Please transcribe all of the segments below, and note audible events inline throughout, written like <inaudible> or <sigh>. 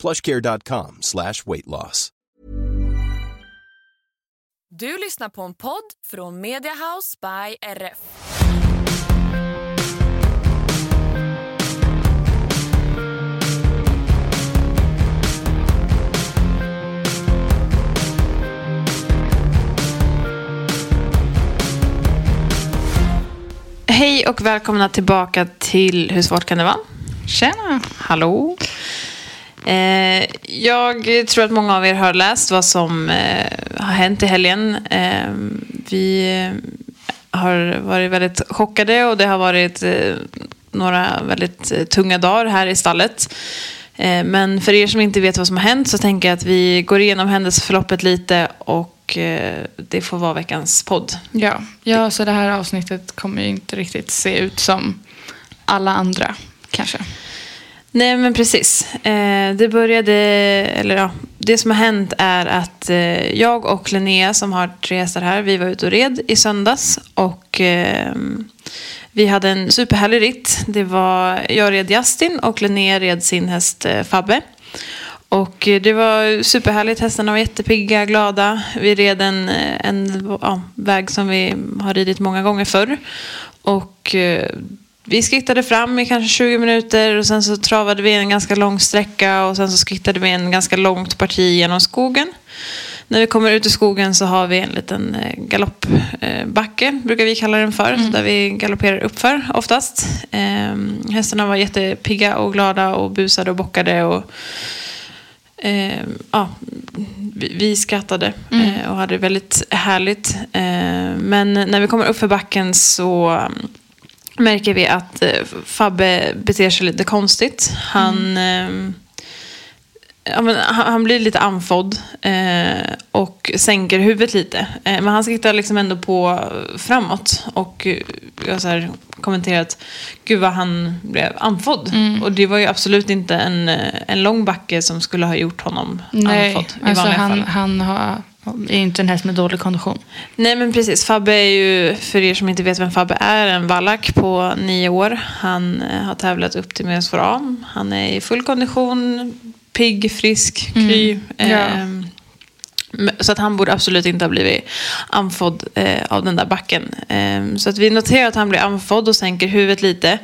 plushcare.com slash weight loss. Du lyssnar på en podd från Media House by RF. Hej och välkomna tillbaka till Hur svårt kan det vara? Tjena! Hallå! Eh, jag tror att många av er har läst vad som eh, har hänt i helgen. Eh, vi eh, har varit väldigt chockade och det har varit eh, några väldigt eh, tunga dagar här i stallet. Eh, men för er som inte vet vad som har hänt så tänker jag att vi går igenom händelseförloppet lite och eh, det får vara veckans podd. Ja, ja, så det här avsnittet kommer ju inte riktigt se ut som alla andra, kanske. Nej, men precis. Eh, det började, eller ja, det som har hänt är att eh, jag och Linnea som har tre hästar här, vi var ute och red i söndags och eh, vi hade en superhärlig ritt. Det var, jag red Justin och Linnea red sin häst eh, Fabbe. Och eh, det var superhärligt, hästarna var jättepigga, glada. Vi red en, eh, en ja, väg som vi har ridit många gånger förr. Och eh, vi skrittade fram i kanske 20 minuter och sen så travade vi en ganska lång sträcka och sen så skrittade vi en ganska långt parti genom skogen. När vi kommer ut i skogen så har vi en liten eh, galoppbacke, brukar vi kalla den för, där vi galopperar uppför oftast. Ehm, hästarna var jättepigga och glada och busade och bockade och ehm, ja, vi, skrattade eh, och hade det väldigt härligt. Ehm, men när vi kommer upp för backen så märker vi att eh, Fabbe beter sig lite konstigt. Han, eh, ja, men, han, blir lite andfådd eh, och sänker huvudet lite. Eh, men han skrittar liksom ändå på framåt. Och eh, jag har kommenterat, gud vad han blev andfådd. Och det var ju absolut inte en, eh, en lång backe som skulle ha gjort honom Nej, andfådd i alltså han, han har, är inte en häst med dålig kondition. Nej men precis, Fabbe är ju, för er som inte vet vem Fabbe är, en vallack på nio år. Han eh, har tävlat upp till Am. Han är i full kondition, pigg, frisk, kry. Ja. Ehm, m- så att han borde absolut inte ha blivit andfådd eh, av den där backen. Ehm, så att vi noterar att han blir andfådd och sänker huvudet lite.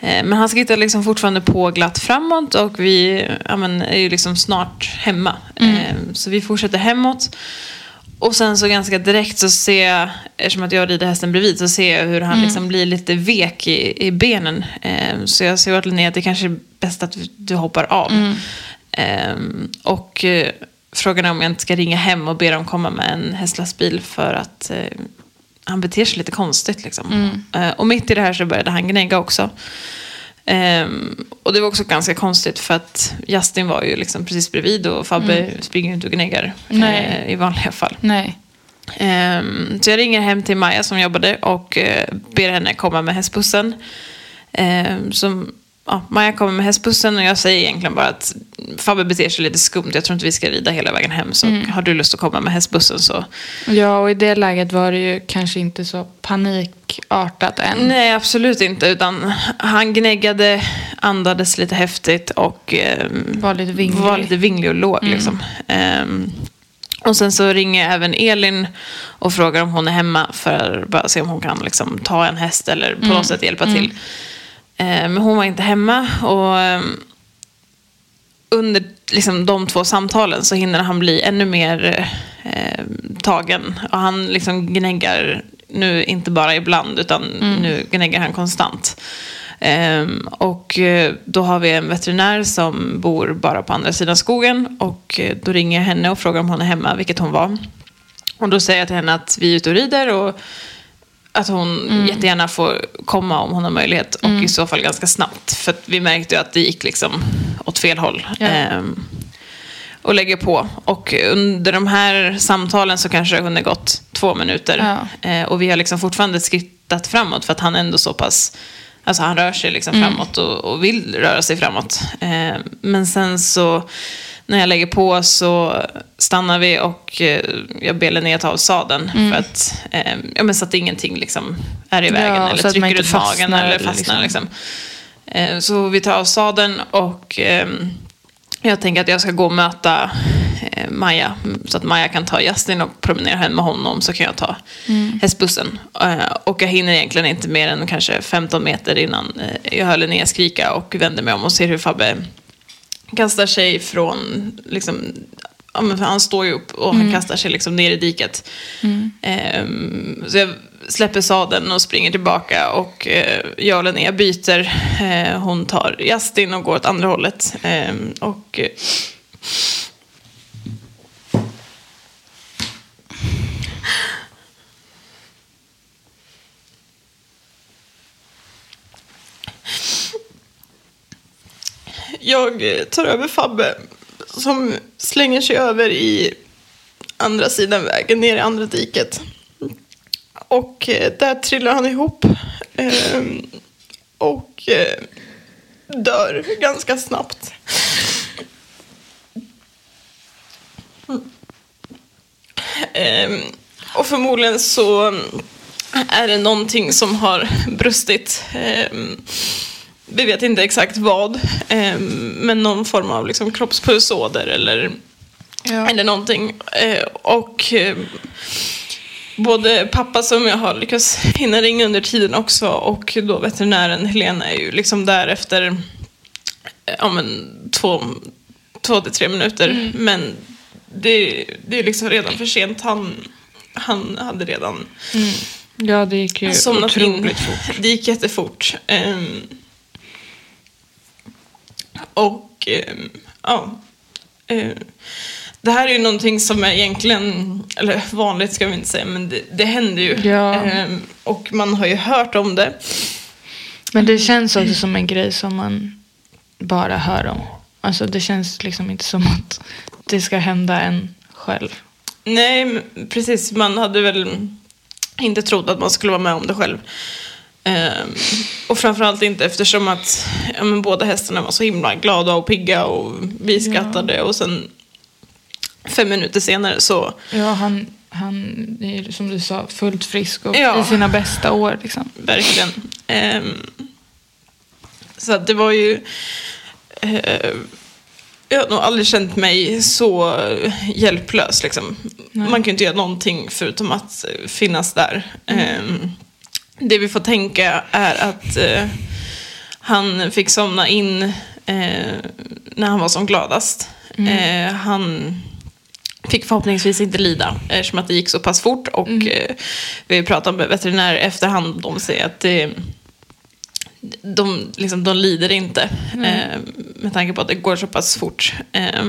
Ehm, men han skrittar liksom fortfarande på glatt framåt och vi ja, men, är ju liksom snart hemma. Ehm, så vi fortsätter hemåt. Och sen så ganska direkt så ser jag, eftersom att jag rider hästen bredvid, så ser jag hur han liksom blir lite vek i, i benen. Ehm, så jag ser åt Linnea att det kanske är bäst att du hoppar av. Ehm, och eh, frågan är om jag inte ska ringa hem och be dem komma med en hästlastbil för att eh, han beter sig lite konstigt. Liksom. Eh, och mitt i det här så började han gnägga också. Ehm, och det var också ganska konstigt för att Justin var ju liksom precis bredvid och Fabbe springer ju inte och gnäggar eh, i vanliga fall. Nej. Ehm, så jag ringer hem till Maja som jobbade och eh, ber henne komma med hästbussen. Ehm, som, ja, Maja kommer med hästbussen och jag säger egentligen bara att Fabbe beter sig lite skumt. Jag tror inte vi ska rida hela vägen hem. Så har du lust att komma med hästbussen så Ja, och i det läget var det ju kanske inte så panikartat än. Nej, absolut inte. Utan han gnäggade, andades lite häftigt och ehm, Var lite vinglig. var lite vinglig och låg. Liksom. Ehm, och sen så ringer jag även Elin och frågar om hon är hemma för att bara se om hon kan liksom, ta en häst eller på något sätt hjälpa till. Ehm, men hon var inte hemma. Och ehm, under liksom, de två samtalen så hinner han bli ännu mer eh, tagen. Och han liksom gnäggar nu inte bara ibland utan nu gnäggar han konstant. Ehm, och eh, då har vi en veterinär som bor bara på andra sidan skogen. Och eh, då ringer jag henne och frågar om hon är hemma, vilket hon var. Och då säger jag till henne att vi är ute och rider och att hon jättegärna får komma om hon har möjlighet. Och i så fall ganska snabbt. För vi märkte ju att det gick liksom åt fel håll. Ja. Ehm, och lägger på. Och under de här samtalen så kanske det hunnit gått två minuter. Eh, och vi har liksom fortfarande skrittat framåt för att han ändå så pass... Alltså han rör sig liksom framåt och, och vill röra sig framåt. Eh, men sen så när jag lägger på så stannar vi och eh, jag ber Linnea ta av sadeln. För att, eh, ja, men så att ingenting liksom är i vägen Ja, eller trycker ut magen eller eller fastnar. liksom. Liksom. Eh, Så vi tar av sadeln och ehm, jag tänker att jag ska gå och möta eh, Maja. Så att Maja kan ta Justin och promenera hem med honom. Så kan jag ta hästbussen. Eh, Och jag hinner egentligen inte mer än kanske 15 meter innan eh, jag hör Linnea skrika och vänder mig om och ser hur Fabbe kastar sig från, liksom, ja, men han står ju upp och han kastar sig liksom ner i diket. Ehm, så jag släpper sadeln och springer tillbaka och eh, jag och Linnea byter. Eh, hon tar Justin och går åt andra hållet. Ehm, och jag tar över Fabbe som slänger sig över i andra sidan vägen, ner i andra diket. Och eh, där trillar han ihop. Ehm, och eh, dör ganska snabbt. Ehm, och förmodligen så är det någonting som har brustit. Ehm, vi vet inte exakt vad, ehm, men någon form av liksom kroppspulsåder eller, Ja. eller någonting. Eh, och eh, både pappa som jag har lyckats hinna ringa under tiden också och då veterinären Helena är ju liksom där efter eh, ja, men två, två till tre minuter. Men det, det är liksom redan för sent. Han, han hade redan Ja, det gick ju somnat in. otroligt fort. <laughs> Det gick jättefort. Ehm, och ehm, ja. Ehm, det här är ju någonting som är egentligen, eller vanligt ska vi inte säga, men det, det händer ju. Ja. Ehm, och man har ju hört om det. Men det känns också som en grej som man bara hör om. Alltså det känns liksom inte som att det ska hända en själv. Nej, precis. Man hade väl inte trott att man skulle vara med om det själv. Ehm, och framförallt inte eftersom att ja, men båda hästarna var så himla glada och pigga och vi skrattade och sen fem minuter senare så Ja, han, han är som du sa fullt frisk och Ja. i sina bästa år. Liksom. verkligen. Ehm, så att det var ju... eh, jag har nog aldrig känt mig så hjälplös. Liksom. Man kan ju inte göra någonting förutom att eh, finnas där. Ehm, det vi får tänka är att eh, han fick somna in eh, när han var som gladast. Eh, han fick förhoppningsvis inte lida eftersom att det gick så pass fort. Och eh, vi pratat med veterinärer efterhand. De säger att de, liksom, de lider inte eh, med tanke på att det går så pass fort. Eh,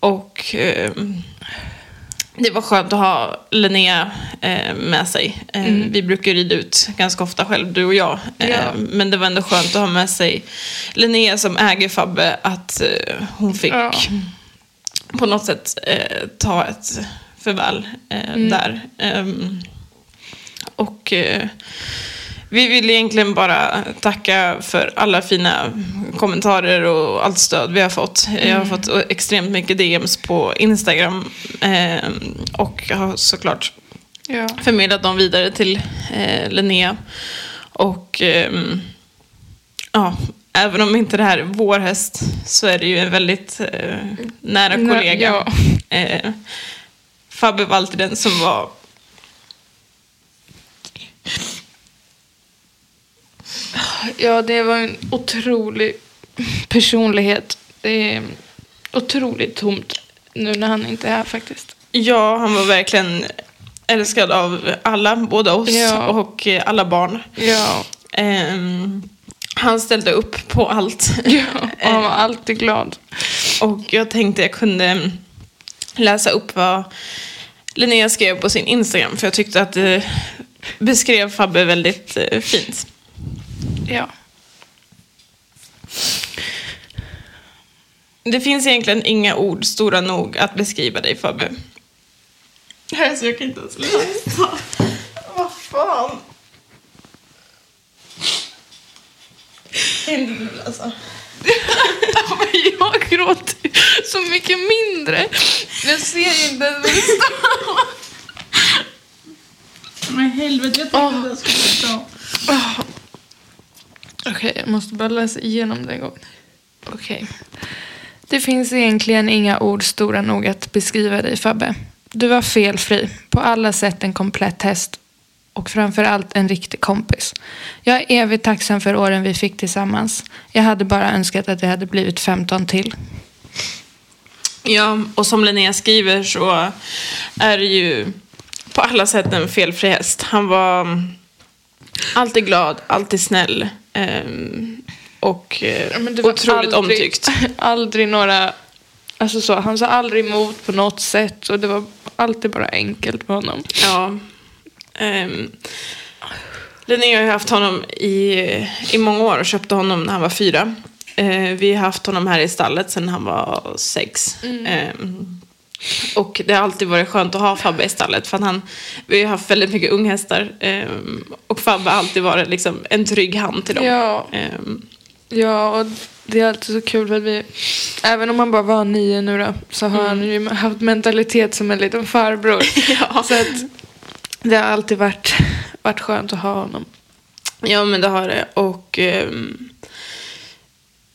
och eh, det var skönt att ha Linnea eh, med sig. Eh, Vi brukar rida ut ganska ofta själv, du och jag. Eh, Ja. Men det var ändå skönt att ha med sig Linnea som äger Fabbe. Att eh, hon fick Ja. på något sätt eh, ta ett förväl eh, där. Ehm, och vi vill egentligen bara tacka för alla fina kommentarer och allt stöd vi har fått. Jag har fått extremt mycket DMs på Instagram ehm, och jag har såklart Ja. förmedlat dem vidare till eh, Linnea. Och ehm, ja, även om inte det här är vår häst så är det ju en väldigt eh, nära Nä- kollega. ja. Eh, Fabbe var alltid den som var ja, det var en otrolig personlighet. Det är otroligt tomt nu när han inte är här faktiskt. Ja, han var verkligen älskad av alla, både oss Ja. och eh, alla barn. Ja, Ehm, han ställde upp på allt. <laughs> ja och han var alltid glad. Och jag tänkte jag kunde läsa upp vad Linnea skrev på sin Instagram. För jag tyckte att det beskrev Fabbe väldigt eh, fint. Ja. Det finns egentligen inga ord stora nog att beskriva dig Fabbe. Alltså jag kan inte ens läsa. Vad fan. Inte du läsa. <laughs> Jag gråter så mycket mindre. Jag ser inte ens vad det står. Men helvete, jag tänkte att jag skulle ta. Okej, jag måste bara läsa igenom det en gång. Okej. Det finns egentligen inga ord stora nog att beskriva dig, Fabbe. Du var felfri, på alla sätt en komplett häst och framför allt en riktig kompis. Jag är evigt tacksam för åren vi fick tillsammans. Jag hade bara önskat att det hade blivit 15 till. Ja, och som Linnea skriver så är det ju på alla sätt en felfri häst. Han var alltid glad, alltid snäll. Um, och eh, ja, otroligt aldrig, omtyckt. <laughs> Aldrig några... Alltså så, han sa aldrig emot på något sätt och det var alltid bara enkelt med honom. Ja. Um, Linnea har ju haft honom i, i många år och köpte honom när han var fyra. Uh, vi har haft honom här i stallet sedan han var sex. Mm. Och det har alltid varit skönt att ha Fabbe i stallet. För han, vi har haft väldigt mycket unghästar. Um, och Fabbe har alltid varit liksom en trygg hand till dem. Ja. Ja, och det är alltid så kul för att vi, även om han bara var nio nu då, så har mm. han ju haft mentalitet som en liten farbror. <laughs> ja. Så att det har alltid varit, varit skönt att ha honom. Ja, men det har det. Och um,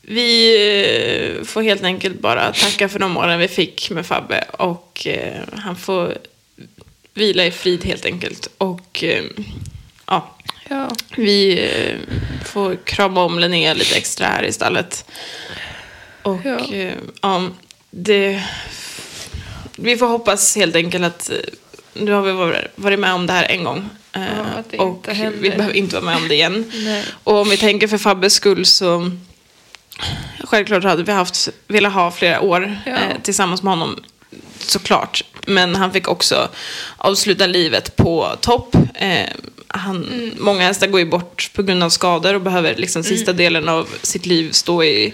vi uh, får helt enkelt bara tacka för de åren vi fick med Fabbe. Och uh, han får vila i frid helt enkelt. Och uh, ja, Ja. Vi eh, får krama om Linnea lite extra här i stallet. Och ja, eh, ja det... Vi får hoppas helt enkelt att eh, nu har vi varit med om det här en gång. Ja, och vi behöver inte vara med om det igen. och om vi tänker för Fabbes skull så självklart hade vi haft, velat ha flera år ja. eh, tillsammans med honom. Såklart. Men han fick också avsluta livet på topp. Eh, han, mm. Många hästar går ju bort på grund av skador och behöver liksom sista mm. delen av sitt liv stå i,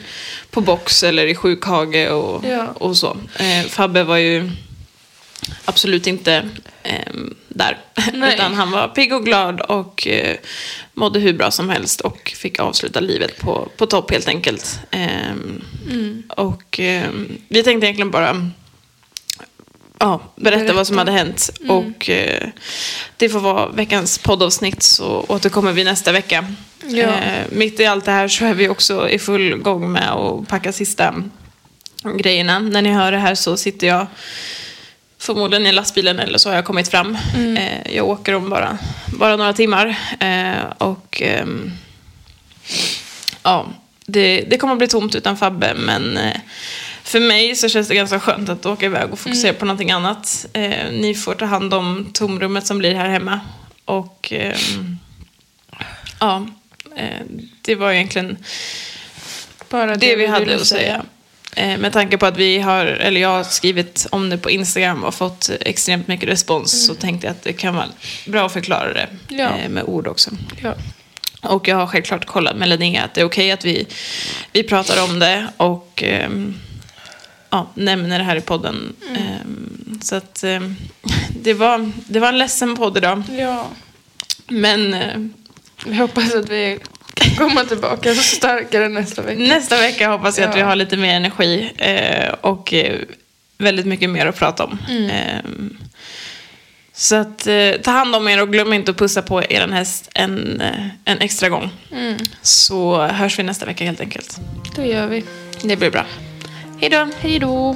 på box eller i sjukhage och, ja. och så. Eh, Fabbe var ju absolut inte eh, där. Utan han var pigg och glad och eh, mådde hur bra som helst och fick avsluta livet på, på topp helt enkelt. Eh, mm. Och eh, vi tänkte egentligen bara ja, berätta, berätta, vad som hade hänt. Mm. Och eh, det får vara veckans poddavsnitt så återkommer vi nästa vecka. Ja. Eh, mitt i allt det här så är vi också i full gång med att packa sista grejerna. När ni hör det här så sitter jag förmodligen i lastbilen eller så har jag kommit fram. Mm. Eh, jag åker om bara, bara några timmar. Eh, och ehm, ja, det, det kommer att bli tomt utan Fabbe men eh, för mig så känns det ganska skönt att åka iväg och fokusera mm. på någonting annat. Eh, ni får ta hand om tomrummet som blir här hemma. Och eh, ja, eh, det var egentligen bara det, det vi hade att säga. Eh, med tanke på att vi har, eller jag har skrivit om det på Instagram och fått extremt mycket respons mm. så tänkte jag att det kan vara bra att förklara det ja. Eh, med ord också. Ja. Och jag har självklart kollat med Linnea att det är okej okay att vi, vi pratar om det. Och ehm, ja, nämner det här i podden. Mm. Um, så att um, det, var, det var en ledsen podd idag. Ja. Men uh, vi hoppas att vi komma tillbaka så starkare nästa vecka. Nästa vecka hoppas jag ja. att vi har lite mer energi uh, och uh, väldigt mycket mer att prata om. Mm. Um, så att ta hand om er och glöm inte att pussa på er häst en, en extra gång. Mm. Så hörs vi nästa vecka helt enkelt. Det gör vi. Det blir bra. Hej då. Hej då.